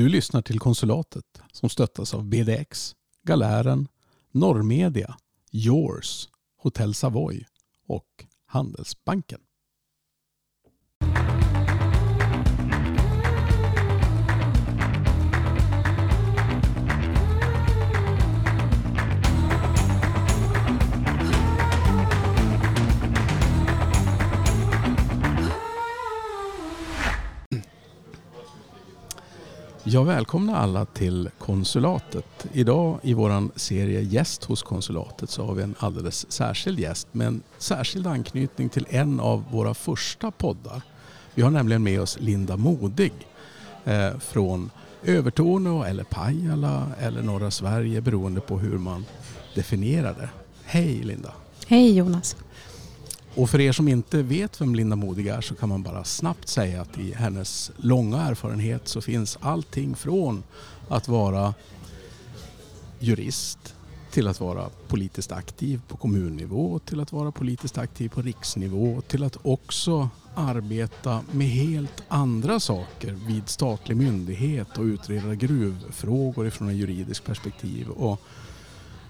Du lyssnar till Konsulatet som stöttas av BDX, Galären, Norrmedia, Yours, Hotell Savoy och Handelsbanken. Jag välkomnar alla till konsulatet. Idag i vår serie Gäst hos konsulatet så har vi en alldeles särskild gäst med en särskild anknytning till en av våra första poddar. Vi har nämligen med oss Linda Modig eh, från Övertorneå eller Pajala eller norra Sverige beroende på hur man definierar det. Hej Linda! Hej Jonas! Och för er som inte vet vem Linda Modig är så kan man bara snabbt säga att i hennes långa erfarenhet så finns allting från att vara jurist till att vara politiskt aktiv på kommunnivå, till att vara politiskt aktiv på riksnivå, till att också arbeta med helt andra saker vid statlig myndighet och utreda gruvfrågor ifrån ett juridiskt perspektiv. Och,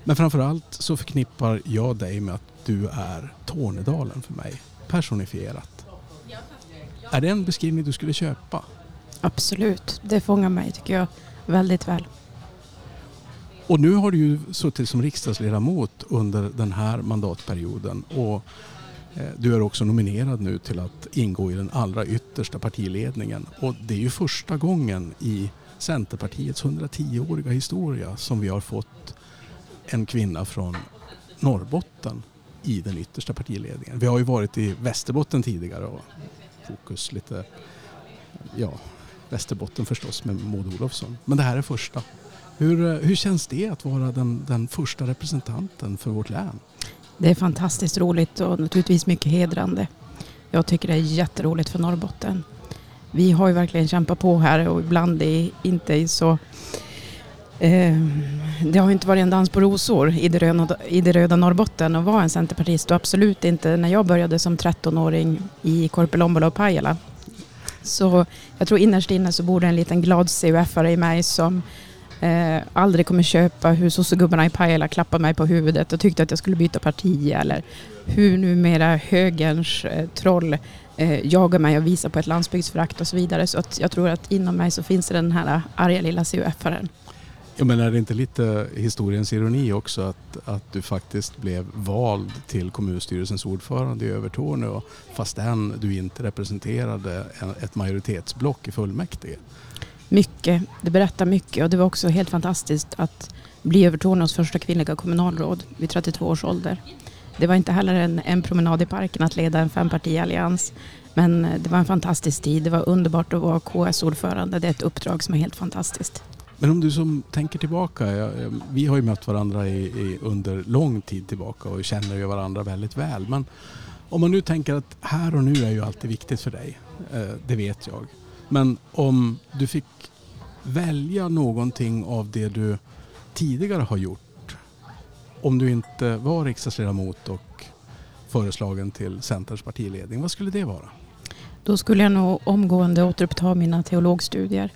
men framförallt så förknippar jag dig med att du är Tornedalen för mig, personifierat. Är det en beskrivning du skulle köpa? Absolut, det fångar mig tycker jag väldigt väl. Och nu har du ju suttit som riksdagsledamot under den här mandatperioden och eh, du är också nominerad nu till att ingå i den allra yttersta partiledningen. Och det är ju första gången i Centerpartiets 110-åriga historia som vi har fått en kvinna från Norrbotten i den yttersta partiledningen. Vi har ju varit i Västerbotten tidigare och fokus lite, ja, Västerbotten förstås med Maud Olofsson. Men det här är första. Hur, eh, hur känns det att vara den, den första representanten för vårt län? Det är fantastiskt roligt och naturligtvis mycket hedrande. Jag tycker det är jätteroligt för Norrbotten. Vi har ju verkligen kämpat på här och ibland är inte så Ehm, det har inte varit en dans på rosor i det, röda, i det röda Norrbotten att vara en centerpartist och absolut inte när jag började som 13-åring i Korpilombolo och Pajala. Så jag tror innerst inne så bor det en liten glad CUF-are i mig som eh, aldrig kommer köpa hur sossegubbarna i Pajala klappade mig på huvudet och tyckte att jag skulle byta parti eller hur numera högerns eh, troll eh, jagar mig och visar på ett landsbygdsförakt och så vidare. Så att jag tror att inom mig så finns det den här arga lilla CUF-aren. Ja, men är det inte lite historiens ironi också att, att du faktiskt blev vald till kommunstyrelsens ordförande i Övertorneå fastän du inte representerade ett majoritetsblock i fullmäktige? Mycket. Det berättar mycket och det var också helt fantastiskt att bli Övertorneås första kvinnliga kommunalråd vid 32 års ålder. Det var inte heller en, en promenad i parken att leda en fempartiallians men det var en fantastisk tid. Det var underbart att vara KS-ordförande. Det är ett uppdrag som är helt fantastiskt. Men om du som tänker tillbaka, ja, vi har ju mött varandra i, i, under lång tid tillbaka och känner ju varandra väldigt väl. Men om man nu tänker att här och nu är ju alltid viktigt för dig, eh, det vet jag. Men om du fick välja någonting av det du tidigare har gjort, om du inte var riksdagsledamot och föreslagen till Centerns partiledning, vad skulle det vara? Då skulle jag nog omgående återuppta mina teologstudier.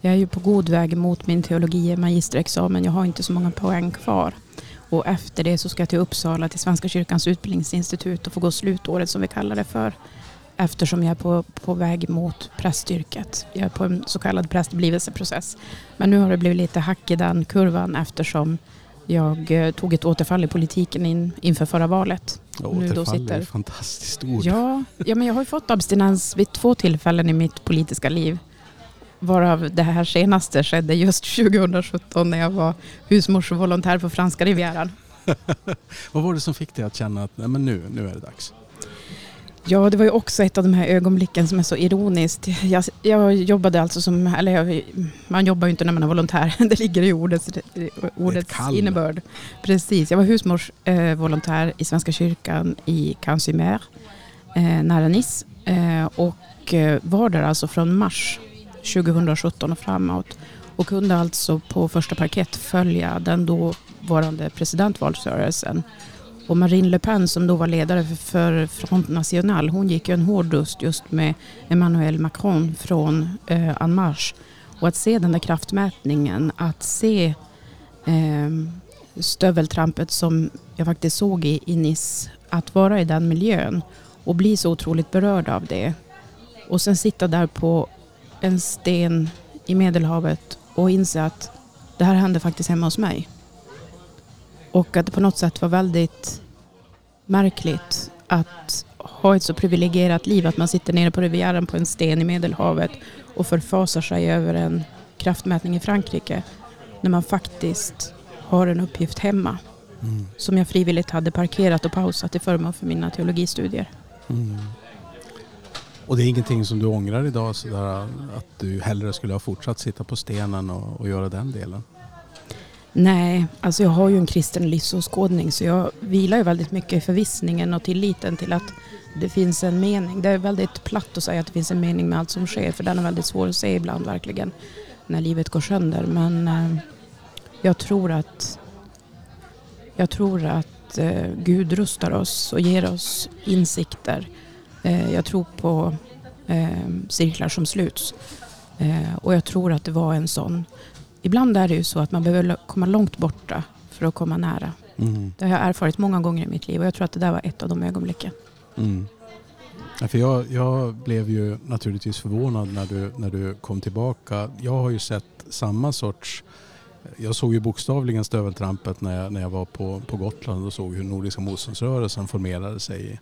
Jag är ju på god väg mot min teologie magisterexamen. Jag har inte så många poäng kvar. Och efter det så ska jag till Uppsala till Svenska kyrkans utbildningsinstitut och få gå slutåret som vi kallar det för. Eftersom jag är på, på väg mot prästyrket. Jag är på en så kallad prästblivelseprocess. Men nu har det blivit lite hack i den kurvan eftersom jag eh, tog ett återfall i politiken in, inför förra valet. återfall är ett fantastiskt ord. Ja, ja, men jag har fått abstinens vid två tillfällen i mitt politiska liv. Varav det här senaste skedde just 2017 när jag var husmorsvolontär på franska rivieran. Vad var det som fick dig att känna att nej, men nu, nu är det dags? Ja, det var ju också ett av de här ögonblicken som är så ironiskt. Jag, jag jobbade alltså som, eller jag, man jobbar ju inte när man är volontär, det ligger i ordets, ordets innebörd. Precis, jag var husmorsvolontär eh, i Svenska kyrkan i Cansimer, eh, nära Nice. Eh, och eh, var där alltså från mars 2017 och framåt och kunde alltså på första parkett följa den dåvarande presidentvalsrörelsen. Och Marine Le Pen som då var ledare för Front National, hon gick ju en hård dust just med Emmanuel Macron från eh, En Marche. Och att se den där kraftmätningen, att se eh, stöveltrampet som jag faktiskt såg i, i Nice, att vara i den miljön och bli så otroligt berörd av det. Och sen sitta där på en sten i Medelhavet och inse att det här hände faktiskt hemma hos mig. Och att det på något sätt var väldigt märkligt att ha ett så privilegierat liv att man sitter nere på Rivieran på en sten i Medelhavet och förfasar sig över en kraftmätning i Frankrike när man faktiskt har en uppgift hemma mm. som jag frivilligt hade parkerat och pausat till förmån för mina teologistudier. Mm. Och det är ingenting som du ångrar idag, sådär, att du hellre skulle ha fortsatt sitta på stenen och, och göra den delen? Nej, alltså jag har ju en kristen livsåskådning så jag vilar ju väldigt mycket i förvissningen och tilliten till att det finns en mening. Det är väldigt platt att säga att det finns en mening med allt som sker för den är väldigt svår att se ibland verkligen när livet går sönder. Men eh, jag tror att jag tror att eh, Gud rustar oss och ger oss insikter. Eh, jag tror på eh, cirklar som sluts. Eh, och jag tror att det var en sån ibland är det ju så att man behöver komma långt borta för att komma nära. Mm. Det har jag erfarit många gånger i mitt liv och jag tror att det där var ett av de ögonblicken. Mm. Ja, för jag, jag, blev ju naturligtvis förvånad när du, när du kom tillbaka. Jag har ju sett samma sorts jag såg ju bokstavligen stöveltrampet när jag, när jag var på, på Gotland och såg hur Nordiska motståndsrörelsen formerade sig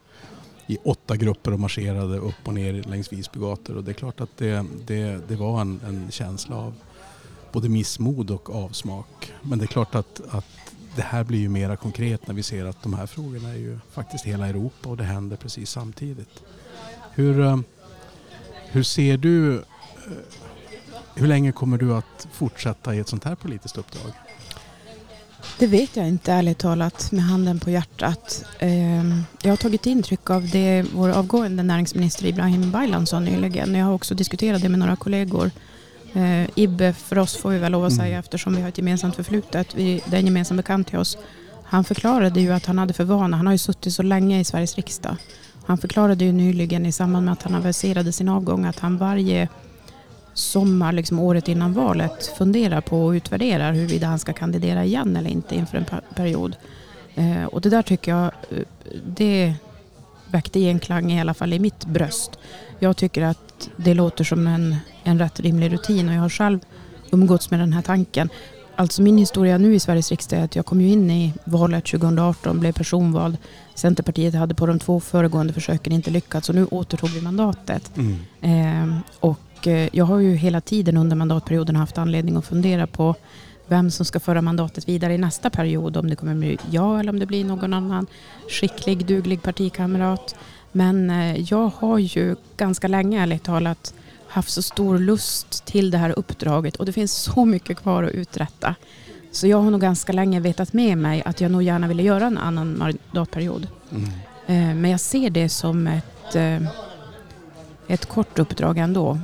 i, åtta grupper och marscherade upp och ner längs Visby gator. Och det är klart att det, det, det var en, en känsla av både missmod och avsmak. Men det är klart att, att det här blir ju mera konkret när vi ser att de här frågorna är ju faktiskt hela Europa och det händer precis samtidigt. Hur, eh, hur ser du, eh, hur länge kommer du att fortsätta i ett sånt här politiskt uppdrag? Det vet jag inte ärligt talat med handen på hjärtat. Ehm, jag har tagit intryck av det vår avgående näringsminister Ibrahim Baylan sa nyligen. Jag har också diskuterat det med några kollegor Eh, Ibbe för oss får vi väl lov att säga mm. eftersom vi har ett gemensamt förflutet. Vi, det är en gemensam bekant till oss. Han förklarade ju att han hade för vana, han har ju suttit så länge i Sveriges riksdag. Han förklarade ju nyligen i samband med att han aviserade sin avgång att han varje sommar, liksom året innan valet, funderar på och utvärderar huruvida han ska kandidera igen eller inte inför en period. Eh, och det där tycker jag, eh, det väckte genklang i alla fall i mitt bröst. Jag tycker att det låter som en, en rätt rimlig rutin och jag har själv umgåtts med den här tanken. Alltså min historia nu i Sveriges riksdag är att jag kom ju in i valet 2018, blev personvald. Centerpartiet hade på de två föregående försöken inte lyckats och nu återtog vi mandatet. Mm. Eh, och jag har ju hela tiden under mandatperioden haft anledning att fundera på vem som ska föra mandatet vidare i nästa period. Om det kommer bli jag eller om det blir någon annan skicklig, duglig partikamrat. Men eh, jag har ju ganska länge, ärligt talat, haft så stor lust till det här uppdraget och det finns så mycket kvar att uträtta. Så jag har nog ganska länge vetat med mig att jag nog gärna ville göra en annan mandatperiod. Mm. Eh, men jag ser det som ett, eh, ett kort uppdrag ändå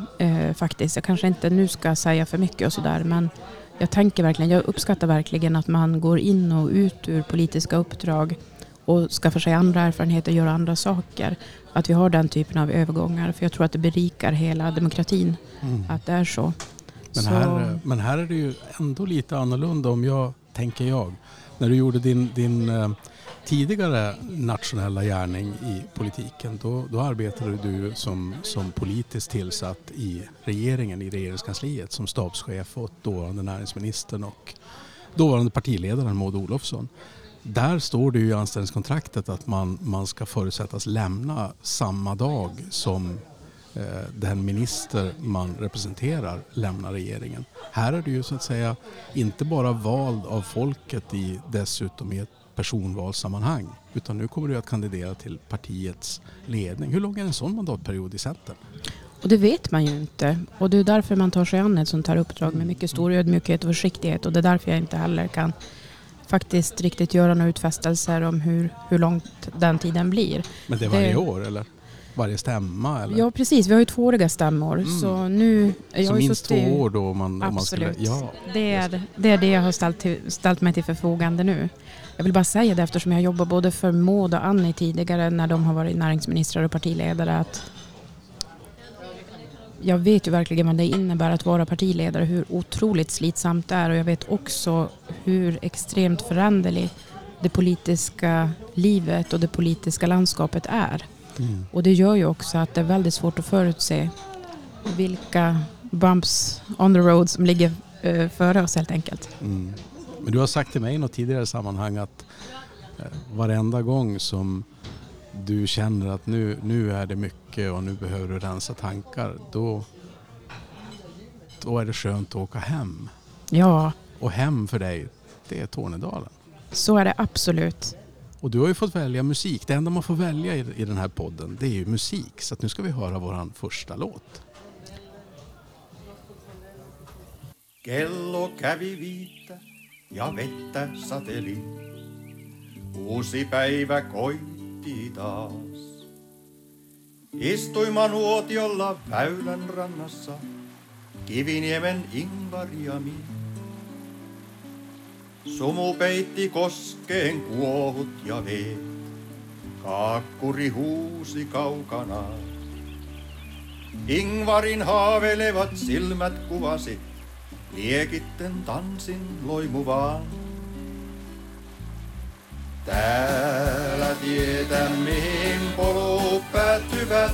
faktiskt. Jag kanske inte nu ska säga för mycket och sådär men jag tänker verkligen, jag uppskattar verkligen att man går in och ut ur politiska uppdrag och skaffar sig andra erfarenheter, gör andra saker. Att vi har den typen av övergångar. För jag tror att det berikar hela demokratin mm. att det är så. Men, så. Här, men här är det ju ändå lite annorlunda om jag, tänker jag. När du gjorde din, din eh, tidigare nationella gärning i politiken då, då arbetade du som, som politiskt tillsatt i regeringen, i regeringskansliet som stabschef åt dåvarande näringsministern och dåvarande partiledaren Maud Olofsson. Där står det ju i anställningskontraktet att man, man ska förutsättas lämna samma dag som eh, den minister man representerar lämnar regeringen. Här är du ju så att säga inte bara vald av folket i dessutom i ett personvalssammanhang utan nu kommer du att kandidera till partiets ledning. Hur lång är en sån mandatperiod i Centern? Och det vet man ju inte. Och det är därför man tar sig an ett sånt här uppdrag med mycket stor ödmjukhet och försiktighet. Och det är därför jag inte heller kan faktiskt riktigt göra några utfästelser om hur, hur långt den tiden blir. Men det är varje det, år eller? Varje stämma? Eller? Ja precis, vi har ju tvååriga stämmor. Mm. Så nu, så minst två år då? Om man, absolut. Om man skulle, ja, det, är, det är det jag har ställt, till, ställt mig till förfogande nu. Jag vill bara säga det eftersom jag jobbar både för Maud och Annie tidigare när de har varit näringsministrar och partiledare att jag vet ju verkligen vad det innebär att vara partiledare, hur otroligt slitsamt det är och jag vet också hur extremt föränderligt det politiska livet och det politiska landskapet är. Mm. Och det gör ju också att det är väldigt svårt att förutse vilka bumps on the road som ligger uh, före oss helt enkelt. Mm. Men du har sagt till mig i något tidigare sammanhang att uh, varenda gång som du känner att nu, nu är det mycket och nu behöver du rensa tankar, då, då är det skönt att åka hem. Ja. Och hem för dig, det är Tornedalen. Så är det absolut. Och du har ju fått välja musik. Det enda man får välja i, i den här podden det är ju musik. Så nu ska vi höra vår första låt. Kello kävi viittä ja vettä sateli. Uusi päivä koitti taas. Istuimme nuotiolla väylän rannassa, Kiviniemen Ingvaria Sumu peitti koskeen kuohut ja vee. Kaakkuri huusi kaukana. Ingvarin haavelevat silmät kuvasi, liekitten tanssin loimuvaan. Täällä tietä mihin polut päättyvät,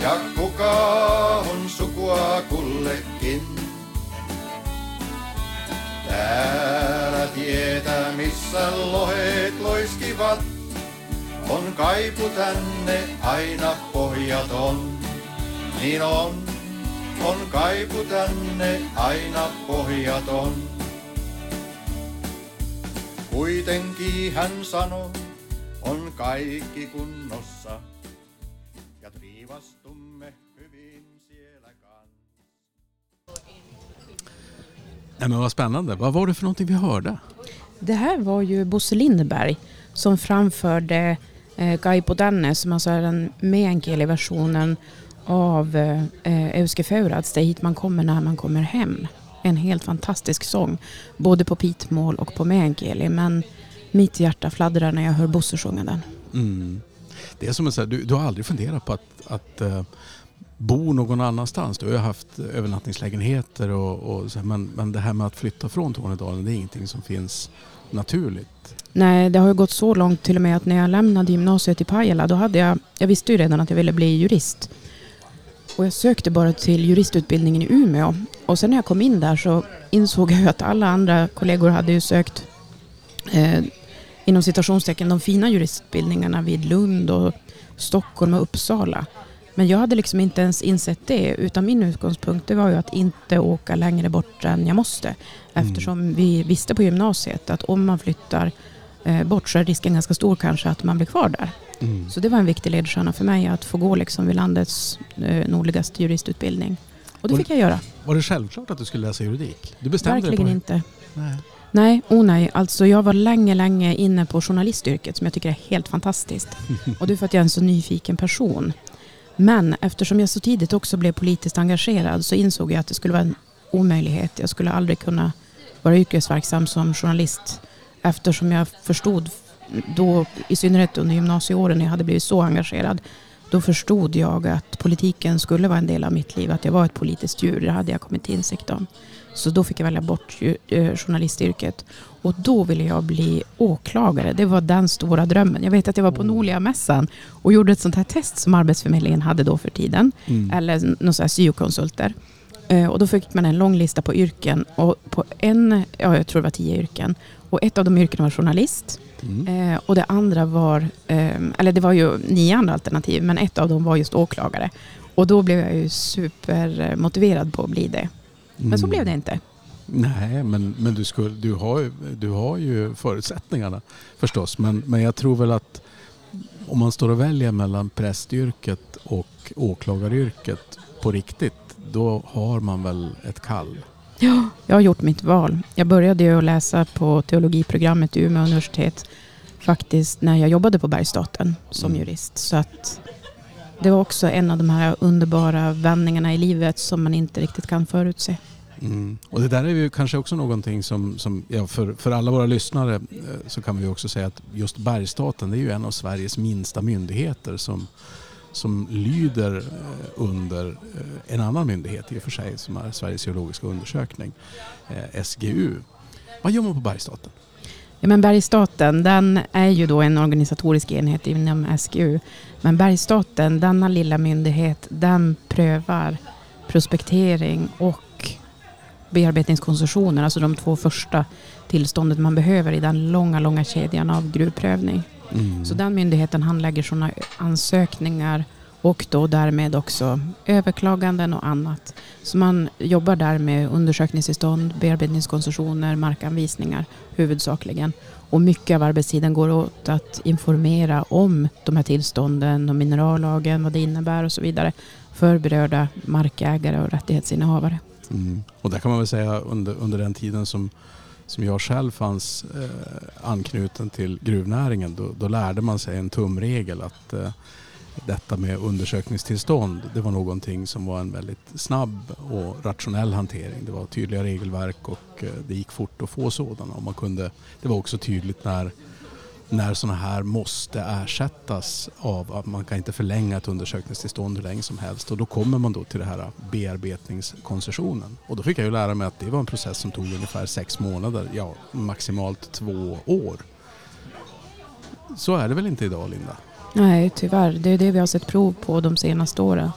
ja kuka on sukua kullekin. Täällä tietä, missä lohet loiskivat, on kaipu tänne aina pohjaton. Niin on, on kaipu tänne aina pohjaton. Kuitenkin hän sanoi, on kaikki kunnossa, ja triivastumme Nej, men vad spännande. Vad var det för någonting vi hörde? Det här var ju Bosse Lindberg som framförde eh, Gaipo Danne som alltså är den meänkieli-versionen av eh, Euske Feurads Det är hit man kommer när man kommer hem. En helt fantastisk sång, både på pitmål och på meänkieli. Men mitt hjärta fladdrar när jag hör Bosse sjunga den. Mm. Det är som att du, du har aldrig funderat på att, att uh, bo någon annanstans. Du har ju haft övernattningslägenheter och, och så, men, men det här med att flytta från Tornedalen det är ingenting som finns naturligt. Nej, det har ju gått så långt till och med att när jag lämnade gymnasiet i Pajala då hade jag, jag visste ju redan att jag ville bli jurist. Och jag sökte bara till juristutbildningen i Umeå. Och sen när jag kom in där så insåg jag att alla andra kollegor hade ju sökt eh, inom citationstecken de fina juristutbildningarna vid Lund och Stockholm och Uppsala. Men jag hade liksom inte ens insett det utan min utgångspunkt det var ju att inte åka längre bort än jag måste. Mm. Eftersom vi visste på gymnasiet att om man flyttar eh, bort så är risken ganska stor kanske att man blir kvar där. Mm. Så det var en viktig ledstjärna för mig att få gå liksom vid landets eh, nordligaste juristutbildning. Och det fick jag göra. Var det självklart att du skulle läsa juridik? Du bestämde Verkligen dig på inte. Nej. Nej, oh nej. Alltså jag var länge, länge inne på journalistyrket som jag tycker är helt fantastiskt. Och det är för att jag är en så nyfiken person. Men eftersom jag så tidigt också blev politiskt engagerad så insåg jag att det skulle vara en omöjlighet. Jag skulle aldrig kunna vara yrkesverksam som journalist eftersom jag förstod då, i synnerhet under gymnasieåren när jag hade blivit så engagerad, då förstod jag att politiken skulle vara en del av mitt liv, att jag var ett politiskt djur. Det hade jag kommit till insikt om. Så då fick jag välja bort eh, journalistyrket. Och då ville jag bli åklagare. Det var den stora drömmen. Jag vet att jag var på mm. Norlia-mässan och gjorde ett sånt här test som Arbetsförmedlingen hade då för tiden. Mm. Eller någon sån här syokonsulter. Eh, och då fick man en lång lista på yrken. Och på en, ja jag tror det var tio yrken. Och ett av de yrkena var journalist. Mm. Eh, och det andra var, eller det var ju nio andra alternativ, men ett av dem var just åklagare. Och då blev jag ju supermotiverad på att bli det. Men så blev det inte. Nej, men, men du, skulle, du, har, du har ju förutsättningarna förstås. Men, men jag tror väl att om man står och väljer mellan prästyrket och åklagaryrket på riktigt, då har man väl ett kall. Ja, jag har gjort mitt val. Jag började ju att läsa på teologiprogrammet i Umeå universitet faktiskt när jag jobbade på Bergsstaten som mm. jurist. Så att det var också en av de här underbara vändningarna i livet som man inte riktigt kan förutse. Mm. Och det där är ju kanske också någonting som, som ja, för, för alla våra lyssnare eh, så kan vi också säga att just Bergsstaten det är ju en av Sveriges minsta myndigheter som, som lyder eh, under eh, en annan myndighet i och för sig som är Sveriges geologiska undersökning, eh, SGU. Vad gör man på Bergsstaten? Ja, men Bergsstaten den är ju då en organisatorisk enhet inom SGU. Men Bergsstaten, denna lilla myndighet, den prövar prospektering och bearbetningskoncessioner, alltså de två första tillståndet man behöver i den långa, långa kedjan av gruvprövning. Mm. Så den myndigheten handlägger sådana ansökningar och då därmed också överklaganden och annat. Så man jobbar där med undersökningstillstånd, bearbetningskoncessioner, markanvisningar huvudsakligen. Och mycket av arbetstiden går åt att informera om de här tillstånden och minerallagen, vad det innebär och så vidare för berörda markägare och rättighetsinnehavare. Mm. Och där kan man väl säga under, under den tiden som, som jag själv fanns eh, anknuten till gruvnäringen, då, då, lärde man sig en tumregel att eh, detta med undersökningstillstånd, det var någonting som var en väldigt snabb och rationell hantering. Det var tydliga regelverk och eh, det gick fort att få sådana. Och man kunde, det var också tydligt när, när sådana här måste ersättas av att man kan inte förlänga ett undersökningstillstånd hur länge som helst. Och då kommer man då till det här bearbetningskoncessionen. Och då fick jag ju lära mig att det var en process som tog ungefär sex månader, ja maximalt två år. Så är det väl inte idag Linda? Nej, tyvärr. Det är det vi har sett prov på de senaste åren.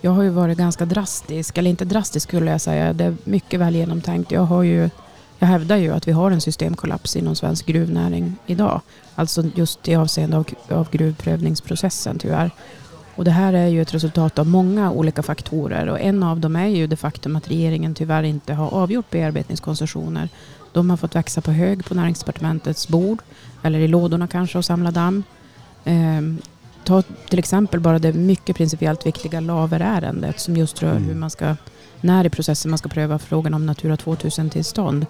Jag har ju varit ganska drastisk, eller inte drastisk skulle jag säga. Det är mycket väl genomtänkt. Jag, har ju, jag hävdar ju att vi har en systemkollaps inom svensk gruvnäring idag. Alltså just i avseende av, av gruvprövningsprocessen tyvärr. Och det här är ju ett resultat av många olika faktorer och en av dem är ju det faktum att regeringen tyvärr inte har avgjort bearbetningskoncessioner. De har fått växa på hög på näringsdepartementets bord eller i lådorna kanske och samla damm. Eh, ta till exempel bara det mycket principiellt viktiga laverärendet som just rör mm. hur man ska, när i processen man ska pröva frågan om Natura 2000-tillstånd.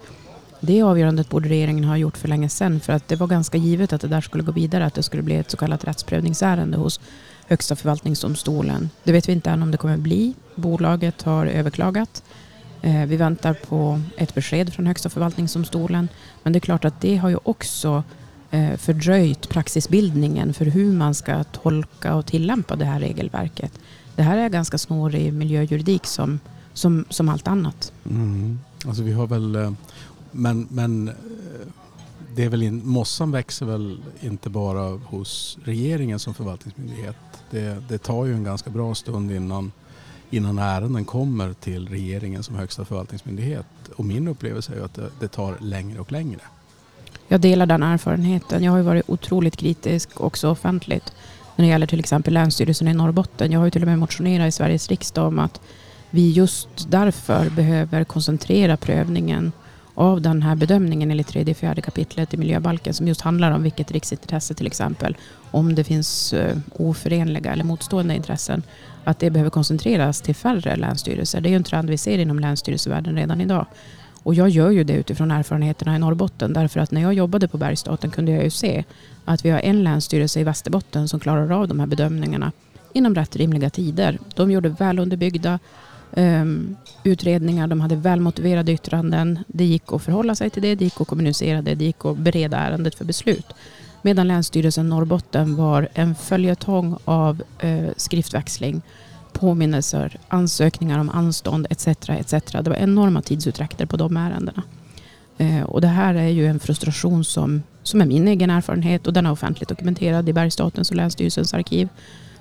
Det avgörandet borde regeringen ha gjort för länge sedan för att det var ganska givet att det där skulle gå vidare, att det skulle bli ett så kallat rättsprövningsärende hos Högsta förvaltningsdomstolen. Det vet vi inte än om det kommer bli. Bolaget har överklagat. Eh, vi väntar på ett besked från Högsta förvaltningsdomstolen. Men det är klart att det har ju också eh, fördröjt praxisbildningen för hur man ska tolka och tillämpa det här regelverket. Det här är ganska snårig miljöjuridik som, som, som allt annat. Mm. Alltså vi har väl, eh, men, men eh, det är väl in, mossan växer väl inte bara hos regeringen som förvaltningsmyndighet. Det, det tar ju en ganska bra stund innan, innan ärenden kommer till regeringen som högsta förvaltningsmyndighet. Och min upplevelse är ju att det, det tar längre och längre. Jag delar den erfarenheten. Jag har ju varit otroligt kritisk också offentligt när det gäller till exempel Länsstyrelsen i Norrbotten. Jag har ju till och med motionerat i Sveriges riksdag om att vi just därför behöver koncentrera prövningen av den här bedömningen enligt tredje och fjärde kapitlet i miljöbalken som just handlar om vilket riksintresse till exempel, om det finns eh, oförenliga eller motstående intressen, att det behöver koncentreras till färre länsstyrelser. Det är ju en trend vi ser inom länsstyrelsevärlden redan idag. Och jag gör ju det utifrån erfarenheterna i Norrbotten därför att när jag jobbade på Bergsstaten kunde jag ju se att vi har en länsstyrelse i Västerbotten som klarar av de här bedömningarna inom rätt rimliga tider. De gjorde väl underbyggda um, utredningar, de hade välmotiverade yttranden. Det gick att förhålla sig till det, det gick att kommunicera det, det gick att bereda ärendet för beslut. Medan Länsstyrelsen Norrbotten var en följetong av uh, skriftväxling påminnelser, ansökningar om anstånd etc. etc. Det var enorma tidsutdräkter på de ärendena. Eh, och det här är ju en frustration som, som är min egen erfarenhet och den är offentligt dokumenterad i Bergsstatens och Länsstyrelsens arkiv.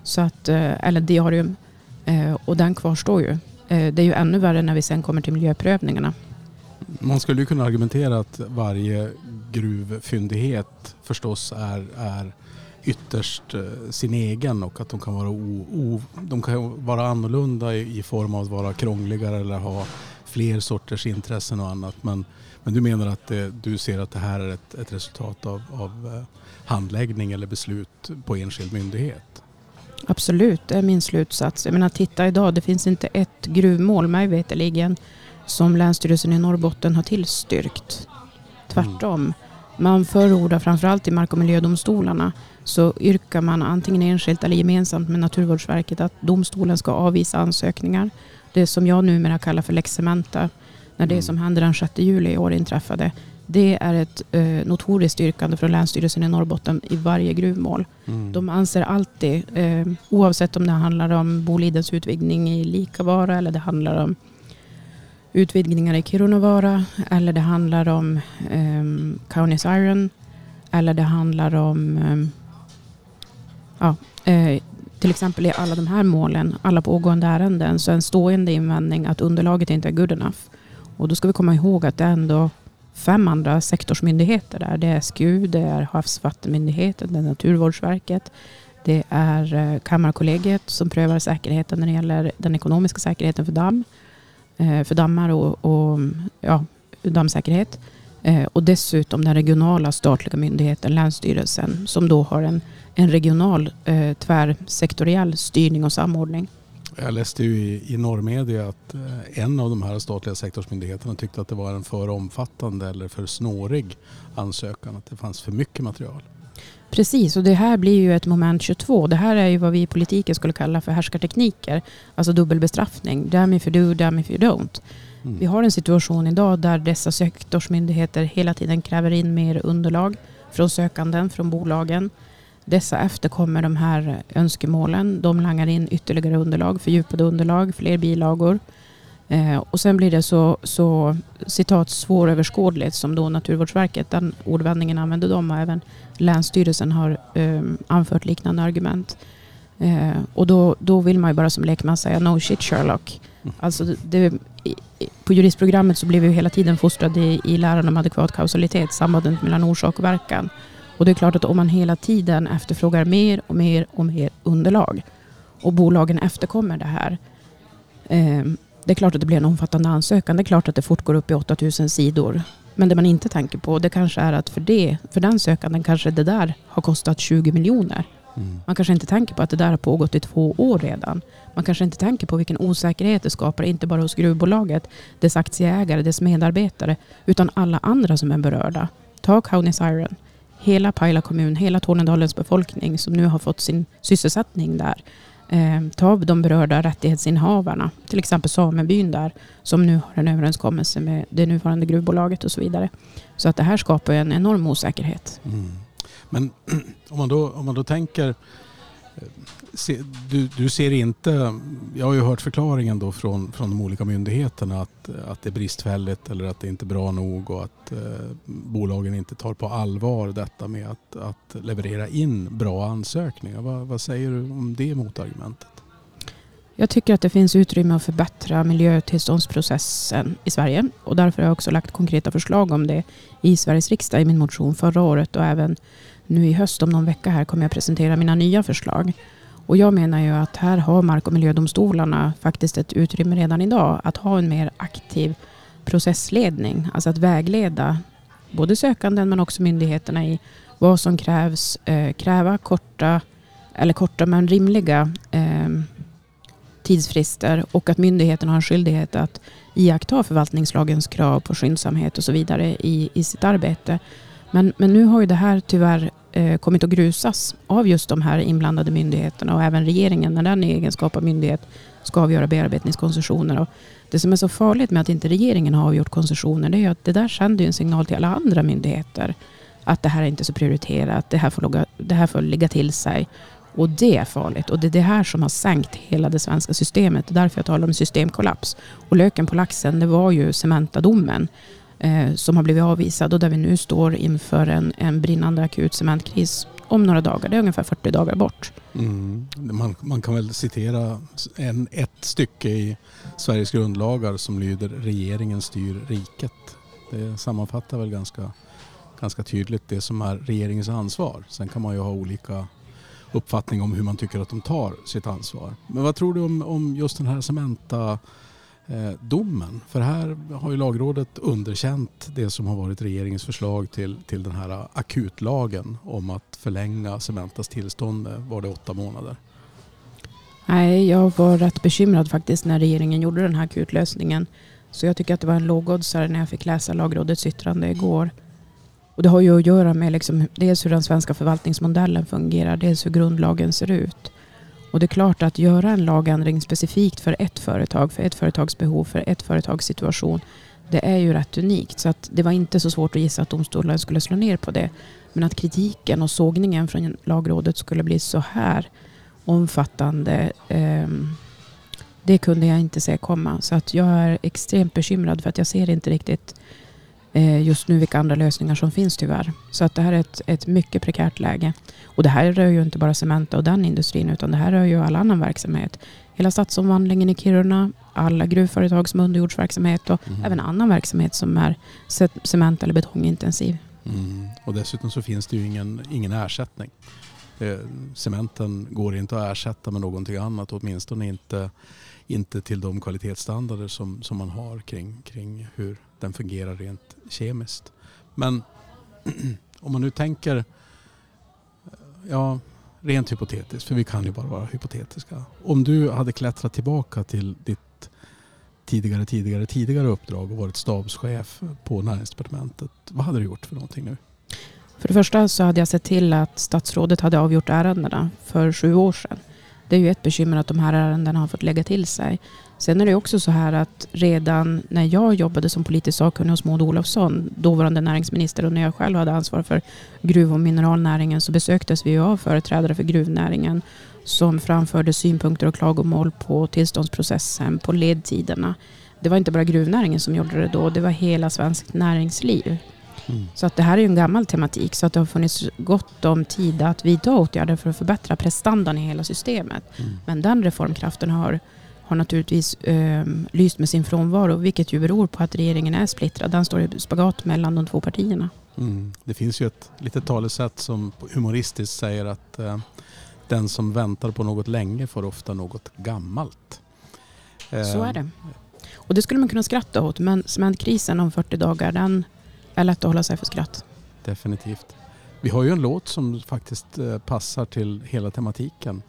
Så att, eh, eller diarium. Eh, och den kvarstår ju. Eh, det är ju ännu värre när vi sen kommer till miljöprövningarna. Man skulle ju kunna argumentera att varje gruvfyndighet förstås är, är ytterst eh, sin egen och att de kan vara, o, o, de kan vara annorlunda i, i, form av att vara krångligare eller ha fler sorters intressen och annat. Men, men du menar att det, du ser att det här är ett, ett resultat av, av eh, handläggning eller beslut på enskild myndighet? Absolut, det är min slutsats. Jag menar, titta idag, det finns inte ett gruvmål mig veterligen som Länsstyrelsen i Norrbotten har tillstyrkt. Tvärtom. Mm. Man förordar framförallt i mark och miljödomstolarna så yrkar man antingen enskilt eller gemensamt med Naturvårdsverket att domstolen ska avvisa ansökningar. Det som jag numera kallar för lex Cementa. När det mm. som hände den 6 juli i år inträffade. Det är ett eh, notoriskt yrkande från Länsstyrelsen i Norrbotten i varje gruvmål. Mm. De anser alltid, eh, oavsett om det handlar om Bolidens utvidgning i Likavara eller det handlar om utvidgningar i Kirunavara eller det handlar om eh, Kaunis Iron eller det handlar om eh, ja, eh, till exempel i alla de här målen, alla pågående ärenden, så är en stående invändning att underlaget inte är good enough. Och då ska vi komma ihåg att det ändå fem andra sektorsmyndigheter där. Det är SGU, det är Havs vattenmyndigheten, det är Naturvårdsverket, det är eh, Kammarkollegiet som prövar säkerheten när det gäller den ekonomiska säkerheten för damm, eh, för dammar och, och ja, dammsäkerhet. Eh, och dessutom den regionala statliga myndigheten, Länsstyrelsen, som då har en, en regional eh, tvärsektoriell styrning och samordning. Jag läste ju i, i norrmedia att eh, en av de här statliga sektorsmyndigheterna tyckte att det var en för omfattande eller för snårig ansökan, att det fanns för mycket material. Precis, och det här blir ju ett moment 22. Det här är ju vad vi i politiken skulle kalla för härskartekniker, alltså dubbelbestraffning. Damn if you do, damn if you don't. Mm. Vi har en situation idag där dessa sektorsmyndigheter hela tiden kräver in mer underlag från sökanden, från bolagen. Dessa efterkommer de här önskemålen. De langar in ytterligare underlag, fördjupade underlag, fler bilagor. Eh, och sen blir det så, så citat svåröverskådligt som då Naturvårdsverket, den ordvändningen använder de och även Länsstyrelsen har eh, anfört liknande argument. Eh, och då, då vill man ju bara som lekman säga no shit Sherlock. Mm. Alltså det, i, på juristprogrammet så blev vi hela tiden fostrade i, i läran om adekvat kausalitet, sambandet mellan orsak och verkan. Och det är klart att om man hela tiden efterfrågar mer och mer och mer underlag och bolagen efterkommer det här. Eh, det är klart att det blir en omfattande ansökan. Det är klart att det fort går upp i 8000 sidor. Men det man inte tänker på det kanske är att för, det, för den sökanden kanske det där har kostat 20 miljoner. Mm. Man kanske inte tänker på att det där har pågått i två år redan. Man kanske inte tänker på vilken osäkerhet det skapar, inte bara hos gruvbolaget, dess aktieägare, dess medarbetare, utan alla andra som är berörda. Ta Kaunis Iron, hela Pajala kommun, hela Tornedalens befolkning som nu har fått sin sysselsättning där. Eh, ta de berörda rättighetsinnehavarna, till exempel samebyn där, som nu har en överenskommelse med det nuvarande gruvbolaget och så vidare. Så att det här skapar en enorm osäkerhet. Mm. Men om man då, om man då tänker, du, du ser inte, jag har ju hört förklaringen då från, från de olika myndigheterna att, att det är bristfälligt eller att det inte är bra nog och att eh, bolagen inte tar på allvar detta med att, att leverera in bra ansökningar. Va, vad säger du om det motargumentet? Jag tycker att det finns utrymme att förbättra miljötillståndsprocessen i Sverige och därför har jag också lagt konkreta förslag om det i Sveriges riksdag i min motion förra året och även nu i höst om någon vecka här kommer jag presentera mina nya förslag. Och jag menar ju att här har mark och miljödomstolarna faktiskt ett utrymme redan idag att ha en mer aktiv processledning, alltså att vägleda både sökanden men också myndigheterna i vad som krävs, eh, kräva korta eller korta men rimliga eh, tidsfrister och att myndigheten har en skyldighet att iaktta förvaltningslagens krav på skyndsamhet och så vidare i, i sitt arbete. Men, men nu har ju det här tyvärr Eh, kommit att grusas av just de här inblandade myndigheterna och även regeringen när den i egenskap av myndighet ska avgöra bearbetningskoncessioner. Och det som är så farligt med att inte regeringen har avgjort koncessioner det är ju att det där sänder en signal till alla andra myndigheter att det här är inte så prioriterat, det här får, logga, det här får ligga till sig. Och det är farligt och det är det här som har sänkt hela det svenska systemet. Det är därför jag talar om systemkollaps. Och löken på laxen det var ju Cementa-domen eh, som har blivit avvisad och där vi nu står inför en, en brinnande akut cementkris om några dagar. Det är ungefär 40 dagar bort. Mm. Man, man kan väl citera en, ett stycke i Sveriges grundlagar som lyder regeringen styr riket. Det sammanfattar väl ganska, ganska tydligt det som är regeringens ansvar. Sen kan man ju ha olika uppfattning om hur man tycker att de tar sitt ansvar. Men vad tror du om, om just den här Cementa Eh, domen? För här har ju lagrådet underkänt det som har varit regeringens förslag till, till den här akutlagen om att förlänga Cementas tillstånd med, var det åtta månader? Nej, jag var rätt bekymrad faktiskt när regeringen gjorde den här akutlösningen. Så jag tycker att det var en lågoddsare när jag fick läsa lagrådets yttrande igår. Och det har ju att göra med liksom dels hur den svenska förvaltningsmodellen fungerar, dels hur grundlagen ser ut. Och det är klart att göra en lagändring specifikt för ett företag, för ett företags behov, för ett företags situation. Det är ju rätt unikt så att det var inte så svårt att gissa att domstolen skulle slå ner på det. Men att kritiken och sågningen från lagrådet skulle bli så här omfattande eh, det kunde jag inte se komma. Så att jag är extremt bekymrad för att jag ser inte riktigt just nu vilka andra lösningar som finns tyvärr. Så att det här är ett, ett mycket prekärt läge. Och det här rör ju inte bara Cementa och den industrin utan det här rör ju all annan verksamhet. Hela stadsomvandlingen i Kiruna, alla gruvföretag som har underjordsverksamhet och mm. även annan verksamhet som är cement eller betongintensiv. Mm. Och dessutom så finns det ju ingen, ingen ersättning. Eh, cementen går inte att ersätta med någonting annat, åtminstone inte, inte till de kvalitetsstandarder som, som man har kring, kring hur den fungerar rent kemiskt. Men om man nu tänker, eh, ja, rent hypotetiskt, för vi kan ju bara vara hypotetiska. Om du hade klättrat tillbaka till ditt tidigare, tidigare, tidigare uppdrag och varit stabschef på näringsdepartementet, vad hade du gjort för någonting nu? För det första så hade jag sett till att statsrådet hade avgjort ärendena för sju år sedan. Det är ju ett bekymmer att de här ärendena har fått lägga till sig. Sen är det också så här att redan när jag jobbade som politisk sakkunnig hos Maud Olofsson, dåvarande näringsminister, och när jag själv hade ansvar för gruv och mineralnäringen så besöktes vi av företrädare för gruvnäringen som framförde synpunkter och klagomål på tillståndsprocessen, på ledtiderna. Det var inte bara gruvnäringen som gjorde det då, det var hela svenskt näringsliv. Mm. Så att det här är en gammal tematik så att det har funnits gott om tid att vidta åtgärder för att förbättra prestandan i hela systemet. Mm. Men den reformkraften har, har naturligtvis eh, lyst med sin frånvaro vilket ju beror på att regeringen är splittrad. Den står i spagat mellan de två partierna. Mm. Det finns ju ett litet talesätt som humoristiskt säger att eh, den som väntar på något länge får ofta något gammalt. Eh, Så är det. Och det skulle man kunna skratta åt men cementkrisen om 40 dagar den är lätt att hålla sig för skratt. Definitivt. Vi har ju en låt som faktiskt eh, passar till hela tematiken.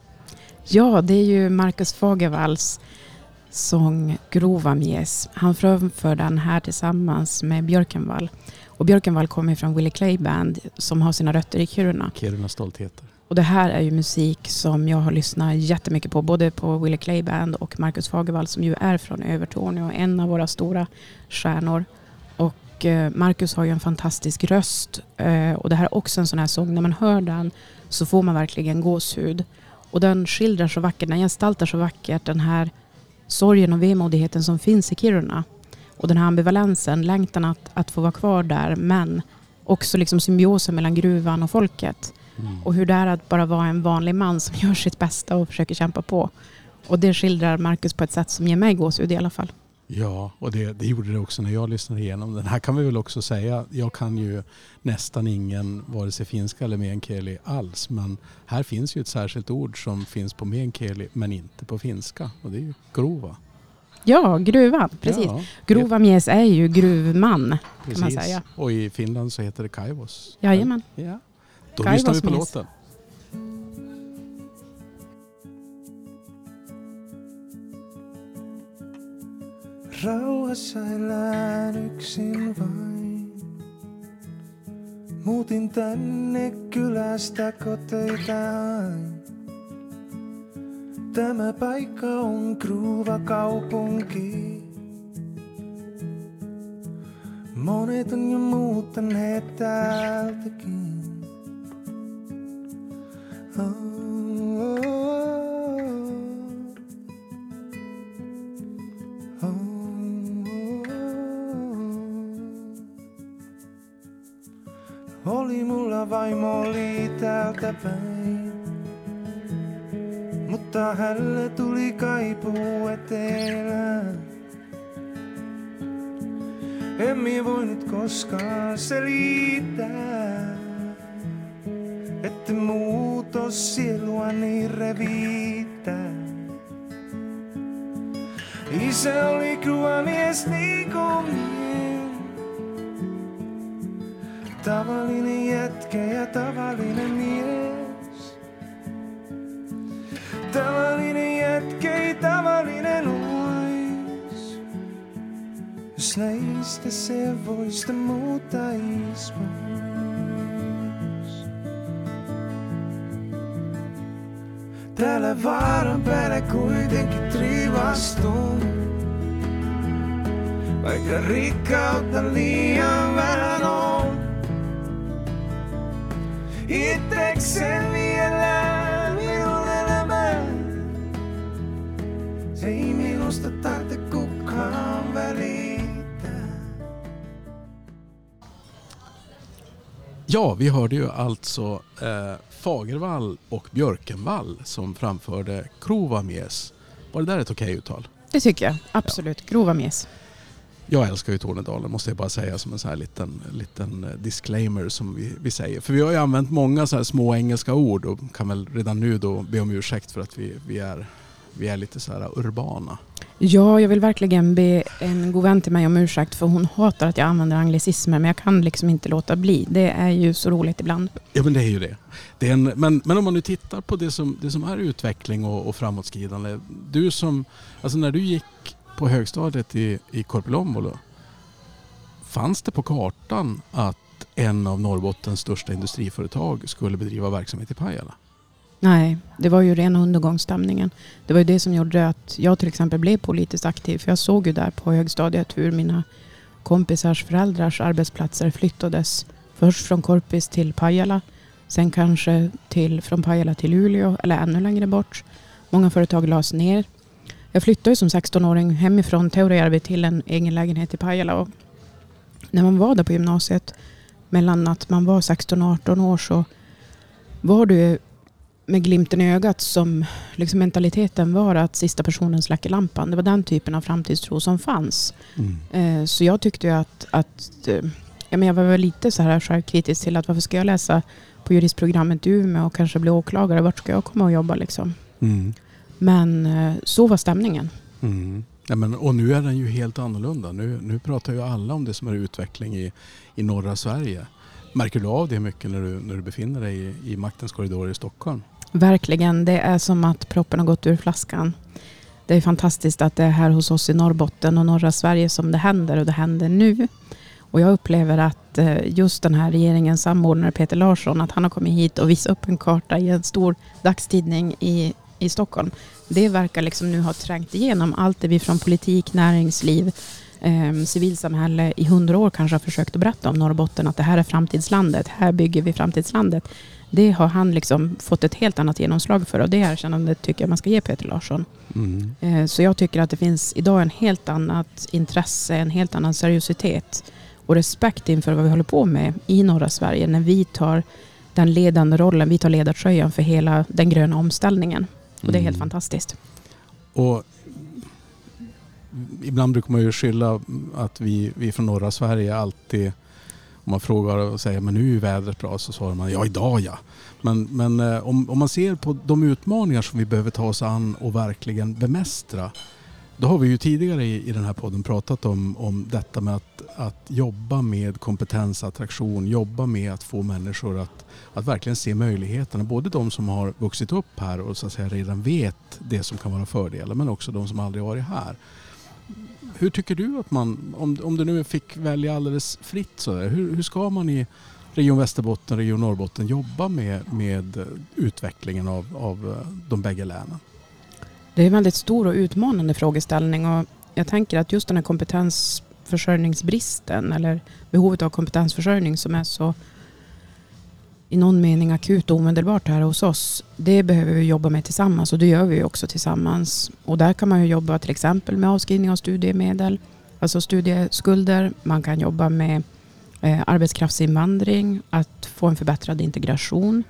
Ja, det är ju Marcus Fagervalls sång Grova Mies. Han framför den här tillsammans med Björkenvall. Och Björkenvall kommer från Willie Clay Band som har sina rötter i Kiruna. Kiruna stoltheter. Och det här är ju musik som jag har lyssnat jättemycket på. Både på Willie Clay Band och Marcus Fagervall som ju är från Övertorneå. En av våra stora stjärnor. Eh, Marcus har ju en fantastisk röst eh, och det här är också en sån här sång, när man hör den så får man verkligen gåshud. Och den skildrar så vackert, den gestaltar så vackert den här sorgen och vemodigheten som finns i Kiruna. Och den här ambivalensen, längtan att, att få vara kvar där men också liksom symbiosen mellan gruvan och folket. Mm. Och hur det är att bara vara en vanlig man som gör sitt bästa och försöker kämpa på. Och det skildrar Marcus på ett sätt som ger mig gåshud i alla fall. Ja, och det, det, gjorde det också när jag lyssnade igenom den. Här kan vi väl också säga, jag kan ju nästan ingen vare sig finska eller meänkieli alls. Men här finns ju ett särskilt ord som finns på meänkieli men inte på finska. Och det är ju grova. Ja, gruvan. Precis. Ja, grova mies är ju gruvman precis. kan man säga. Och i Finland så heter det kaivos. Jajamän. Ja. Då kaivos lyssnar vi på mies. låten. Rauhassa elän yksin vain. Muutin tänne kylästä koteitään. Tämä paikka on kruuva kaupunki. Monet on jo muuttaneet täältäkin. Oh. Vaimo oli täältä päin. Mutta hälle tuli kaipuu etelään. Emmi voinut koskaan selittää, että muutos sielua niin reviittää. Isä oli mies niin kuin tavaline jätke ja tavaline mees. tavaline jätke, tavaline nais. jos näistä se voista muuta ismus. Täällä vaaran päällä kuitenkin trivastuun. Vaikka rikkautta liian vähän on. Itseksen vielä minun elämään. Se ei minusta tarvitse kukaan välittää. Ja, vi hörde ju alltså eh, Fagervall och Björkenvall som framförde Krovamies. Var det där ett okej uttal? Det tycker jag. Absolut. Grova mes. Jag älskar ju Tornedalen måste jag bara säga som en sån här liten, liten eh, disclaimer som vi, vi säger. För vi har ju använt många så här små engelska ord och kan väl redan nu då be om ursäkt för att vi, vi, är, vi är lite så här urbana. Ja, jag vill verkligen be en god vän till mig om ursäkt för hon hatar att jag använder anglicismer men jag kan liksom inte låta bli. Det är ju så roligt ibland. Ja men det är ju det. det är en, men, men om man nu tittar på det som, det som är utveckling och, och framåtskridande. Du som, alltså när du gick på högstadiet i, i Korpilombolo. Fanns det på kartan att en av Norrbottens största industriföretag skulle bedriva verksamhet i Pajala? Nej, det var ju rena undergångsstämningen. Det var ju det som gjorde att jag till exempel blev politiskt aktiv. För jag såg ju där på högstadiet hur mina kompisars föräldrars arbetsplatser flyttades. Först från Korpis till Pajala. Sen kanske till, från Pajala till Luleå eller ännu längre bort. Många företag lades ner. Jag flyttade som 16-åring hemifrån Teurajärvi till en egen lägenhet i Pajala. Och när man var där på gymnasiet, mellan att man var 16 och 18 år så var ju med glimten i ögat som liksom mentaliteten var att sista personen släcker lampan. Det var den typen av framtidstro som fanns. Eh, Så jag tyckte att, att eh, ja, men jag var väl lite så här självkritisk till att varför ska jag läsa på juristprogrammet i Umeå och kanske bli åklagare? Vart ska jag komma och jobba liksom? Mm. Men eh, så var stämningen. Mm. Ja, men, och nu är den ju helt annorlunda. Nu, nu pratar ju alla om det som är utveckling i, i norra Sverige. Märker du av det mycket när du, när du befinner dig i, i maktens korridorer i Stockholm? Verkligen, det är som att proppen har gått ur flaskan. Det är fantastiskt att det är här hos oss i Norrbotten och norra Sverige som det händer och det händer nu. Och jag upplever att eh, just den här regeringens samordnare Peter Larsson, att han har kommit hit och visat upp en karta i en stor dagstidning i, i Stockholm. Det verkar liksom nu ha trängt igenom allt det vi från politik, näringsliv, eh, civilsamhälle i hundra år kanske har försökt att berätta om Norrbotten, att det här är framtidslandet, här bygger vi framtidslandet. Det har han liksom fått ett helt annat genomslag för och det erkännandet tycker jag man ska ge Peter Larsson. Mm. Eh, Så jag tycker att det finns idag en helt annat intresse, en helt annan seriositet och respekt inför vad vi håller på med i norra Sverige när vi tar den ledande rollen, vi tar ledartröjan för hela den gröna omställningen. Och det är helt Mm. fantastiskt. Och ibland brukar man ju skylla att vi, vi från norra Sverige alltid, om man frågar och säger men nu är vädret bra så svarar man ja idag ja. Men, men eh, om, om man ser på de utmaningar som vi behöver ta oss an och verkligen bemästra. Då har vi ju tidigare i, i den här podden pratat om, om detta med att, att jobba med kompetensattraktion, jobba med att få människor att, att verkligen se möjligheterna. Både de som har vuxit upp här och så att säga redan vet det som kan vara fördelar men också de som aldrig varit här. Hur tycker du att man, om, om du nu fick välja alldeles fritt så där, hur, hur ska man i Region Västerbotten, Region Norrbotten jobba med, med utvecklingen av, av eh, de bägge länen? Det är en väldigt stor och utmanande frågeställning och jag tänker att just den här kompetensförsörjningsbristen eller behovet av kompetensförsörjning som är så i någon mening akut och omedelbart här hos oss. Det behöver vi jobba med tillsammans och det gör vi också tillsammans. Och där kan man ju jobba till exempel med avskrivning av studiemedel, alltså studieskulder. Man kan jobba med eh, arbetskraftsinvandring, att få en förbättrad integration.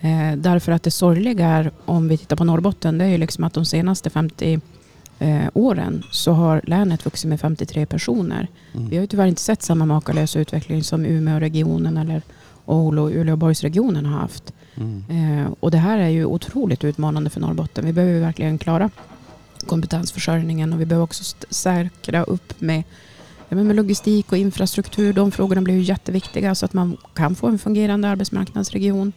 Eh, därför att det sorgliga är, om vi tittar på Norrbotten, det är ju liksom att de senaste 50 eh, åren så har länet vuxit med 53 personer. Vi har ju tyvärr inte sett samma makalösa utveckling som Umeåregionen eller Oulu och Uleåborgsregionen har haft. Mm. Eh, och det här är ju otroligt utmanande för Norrbotten. Vi behöver verkligen klara kompetensförsörjningen och vi behöver också säkra upp med, med logistik och infrastruktur. De frågorna blir ju jätteviktiga så att man kan få en fungerande arbetsmarknadsregion.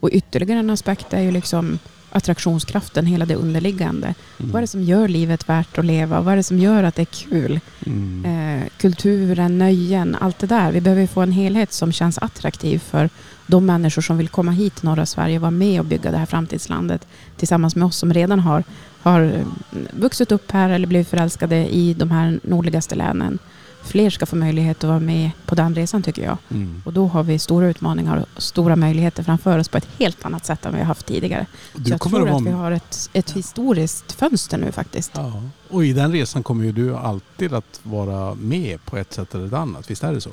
Och ytterligare en aspekt är ju liksom attraktionskraften, hela det underliggande. Mm. Vad är det som gör livet värt att leva? Vad är det som gör att det är kul? Mm. Eh, kulturen, nöjen, allt det där. Vi behöver få en helhet som känns attraktiv för de människor som vill komma hit till norra Sverige och vara med och bygga det här framtidslandet tillsammans med oss som redan har, har vuxit upp här eller blivit förälskade i de här nordligaste länen. Fler ska få möjlighet att vara med på den resan tycker jag. Mm. Och då har vi stora utmaningar och stora möjligheter framför oss på ett helt annat sätt än vi har haft tidigare. Så Du jag kommer tror att att vi vara... har ett, ett historiskt fönster nu faktiskt. Ja. Och i den resan kommer ju du alltid att vara med på ett sätt eller ett annat. Visst är det så?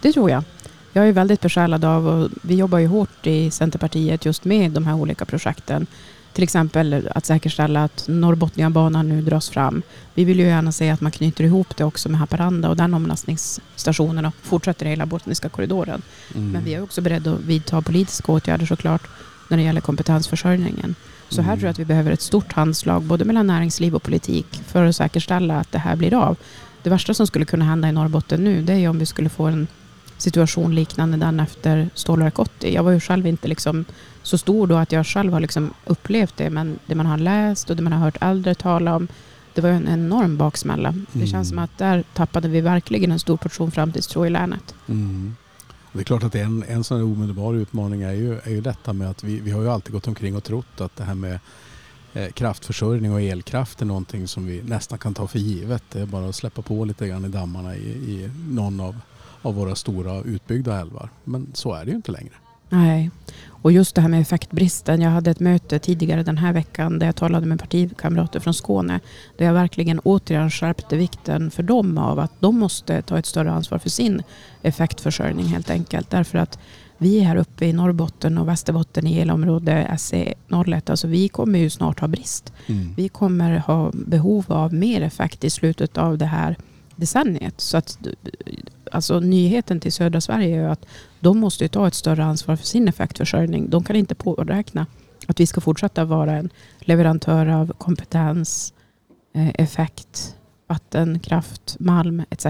Det tror jag. Jag är väldigt besjälad av och vi jobbar ju hårt i Centerpartiet just med de här olika projekten. Till exempel att säkerställa att Norrbotniabanan nu dras fram. Vi vill ju gärna se att man knyter ihop det också med Haparanda och den omlastningsstationen och fortsätter hela Botniska korridoren. Mm. Men vi är också beredda att vidta politiska åtgärder såklart när det gäller kompetensförsörjningen. Så här Mm. tror jag att vi behöver ett stort handslag både mellan näringsliv och politik för att säkerställa att det här blir av. Det värsta som skulle kunna hända i Norrbotten nu det är om vi skulle få en situation liknande den efter Stålverk 80. Jag var ju själv inte liksom så stor då att jag själv har liksom upplevt det men det man har läst och det man har hört äldre tala om det var en enorm baksmälla. Det Mm. känns som att där tappade vi verkligen en stor portion framtidstro i länet. Mm. Det är klart att en, en sån här omedelbar utmaning är ju, är ju detta med att vi, vi har ju alltid gått omkring och trott att det här med eh, kraftförsörjning och elkraft är någonting som vi nästan kan ta för givet. Det är bara att släppa på lite grann i dammarna i, i någon av, av våra stora utbyggda älvar. Men så är det ju inte längre. Nej, och just det här med effektbristen. Jag hade ett möte tidigare den här veckan där jag talade med partikamrater från Skåne. Där jag verkligen återigen skärpte vikten för dem av att de måste ta ett större ansvar för sin effektförsörjning helt enkelt. Därför att vi här uppe i Norrbotten och Västerbotten i elområde SE01, alltså vi kommer ju snart ha brist. Mm. Vi kommer ha behov av mer effekt i slutet av det här decenniet. Så att, alltså, nyheten till södra Sverige är ju att de måste ju ta ett större ansvar för sin effektförsörjning. De kan inte påräkna att vi ska fortsätta vara en leverantör av kompetens, eh, effekt, vattenkraft, malm etc.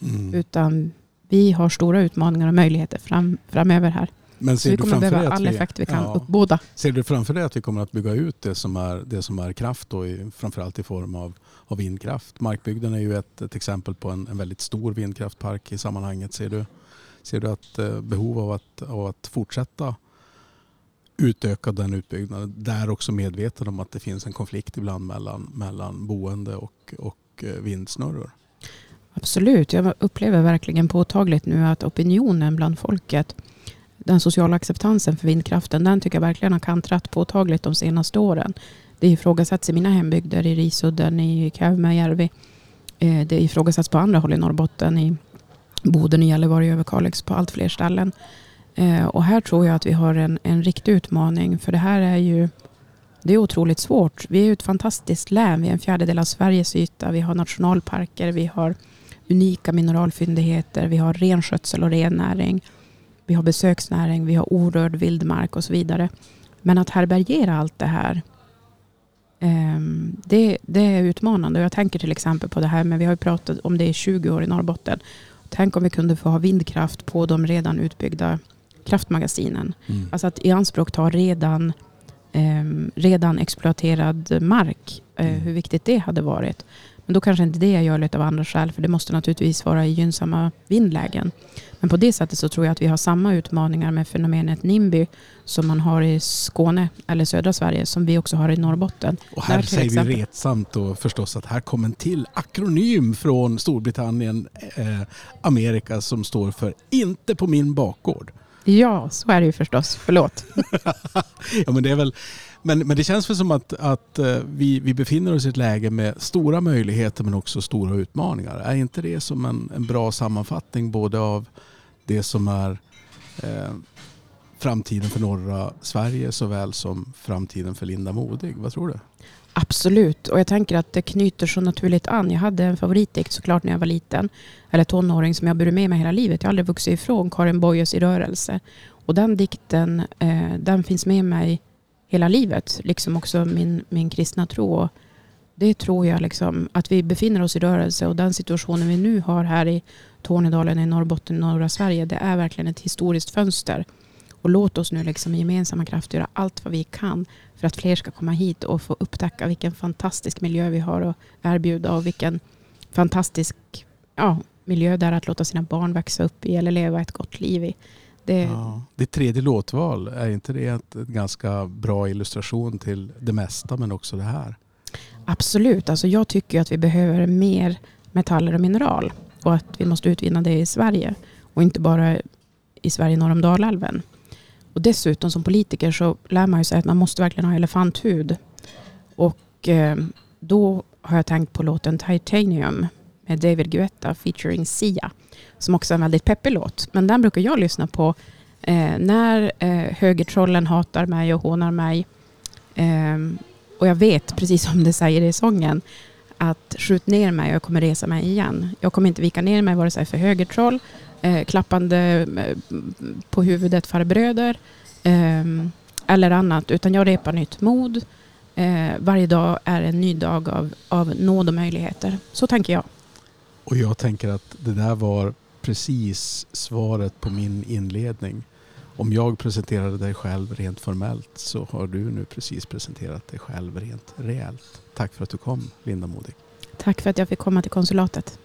Mm. Utan vi har stora utmaningar och möjligheter fram, framöver här. Men Så ser vi du kommer framför dig behöva all vi, effekt vi kan ja, uppbåda. Ser du framför dig att vi kommer att bygga ut det som är, det som är kraft då, i, framförallt i form av, av vindkraft? Markbygden är ju ett, ett exempel på en, en väldigt stor vindkraftpark i sammanhanget. Ser du, ser du ett eh, behov av att, av att fortsätta utöka den utbyggnaden? Där också medveten om att det finns en konflikt ibland mellan, mellan boende och, och eh, vindsnurror. Absolut, jag upplever verkligen påtagligt nu att opinionen bland folket, den sociala acceptansen för vindkraften, den tycker jag verkligen har kantrat påtagligt de senaste åren. Det ifrågasätts i mina hembygder, i Risudden, i Kävmäjärvi. Järvi. Eh, det ifrågasätts på andra håll i Norrbotten, i Boden, Gällivare, Överkalix, på allt fler ställen. Eh, och här tror jag att vi har en, en riktig utmaning, för det här är ju det är otroligt svårt. Vi är ju ett fantastiskt län. Vi är en fjärdedel av Sveriges yta. Vi har nationalparker. Vi har unika mineralfyndigheter. Vi har renskötsel och rennäring. Vi har besöksnäring. Vi har orörd vildmark och så vidare. Men att härbärgera allt det här ehm, det, det är utmanande. Jag tänker till exempel på det här men vi har ju pratat om det i 20 år i Norrbotten. Tänk om vi kunde få ha vindkraft på de redan utbyggda kraftmagasinen. Mm. Alltså att i anspråk ta redan, ehm, redan exploaterad mark. Eh, Mm. Hur viktigt det hade varit. Men då kanske inte det är görligt av andra skäl. För det måste naturligtvis vara i gynnsamma vindlägen. Men på det sättet så tror jag att vi har samma utmaningar med fenomenet NIMBY. Som man har i Skåne eller södra Sverige. Som vi också har i Norrbotten. Och här säger exempel- vi retsamt då förstås att här kommer en till akronym från Storbritannien, eh, Amerika som står för inte på min bakgård. Ja, så är det ju förstås. Förlåt. Ja, men, det är väl, men, men det känns väl som att, att eh, vi, vi befinner oss i ett läge med stora möjligheter men också stora utmaningar. Är inte det som en, en bra sammanfattning både av det som är eh, framtiden för norra Sverige såväl som framtiden för Linda Modig? Vad tror du? Absolut, och jag tänker att det knyter så naturligt an. Jag hade en favoritdikt såklart när jag var liten, eller tonåring, som jag burit med mig hela livet. Jag har aldrig vuxit ifrån Karin Boyes I rörelse. Och den dikten, eh, den finns med mig hela livet, liksom också min, min kristna tro. Det tror jag liksom, att vi befinner oss i rörelse och den situationen vi nu har här i Tornedalen i Norrbotten, norra Sverige, det är verkligen ett historiskt fönster. Och låt oss nu liksom med gemensamma krafter göra allt vad vi kan för att fler ska komma hit och få upptäcka vilken fantastisk miljö vi har att erbjuda och vilken fantastisk ja, miljö det är att låta sina barn växa upp i eller leva ett gott liv i. Det, Ja. Ditt tredje låtval, är inte det ett ganska bra illustration till det mesta men också det här? Absolut. Alltså jag tycker att vi behöver mer metaller och mineral och att vi måste utvinna det i Sverige och inte bara i Sverige norr om Dalälven. Och dessutom som politiker så lär man ju sig att man måste verkligen ha elefanthud. Och eh, då har jag tänkt på låten Titanium med David Guetta featuring Sia som också är en väldigt peppig låt. Men den brukar jag lyssna på eh, när eh, högertrollen hatar mig och hånar mig. Eh, och jag vet, precis som det säger i sången, att skjut ner mig och jag kommer resa mig igen. Jag kommer inte vika ner mig vare sig för högertroll, eh, klappande eh, på huvudet farbröder eh, eller annat, utan jag repar nytt mod. Eh, varje dag är en ny dag av, av nåd och möjligheter. Så tänker jag. Och jag tänker att det där var precis svaret på min inledning. Om jag presenterade dig själv rent formellt så har du nu precis presenterat dig själv rent reellt. Tack för att du kom, Linda Modig. Tack för att jag fick komma till konsulatet.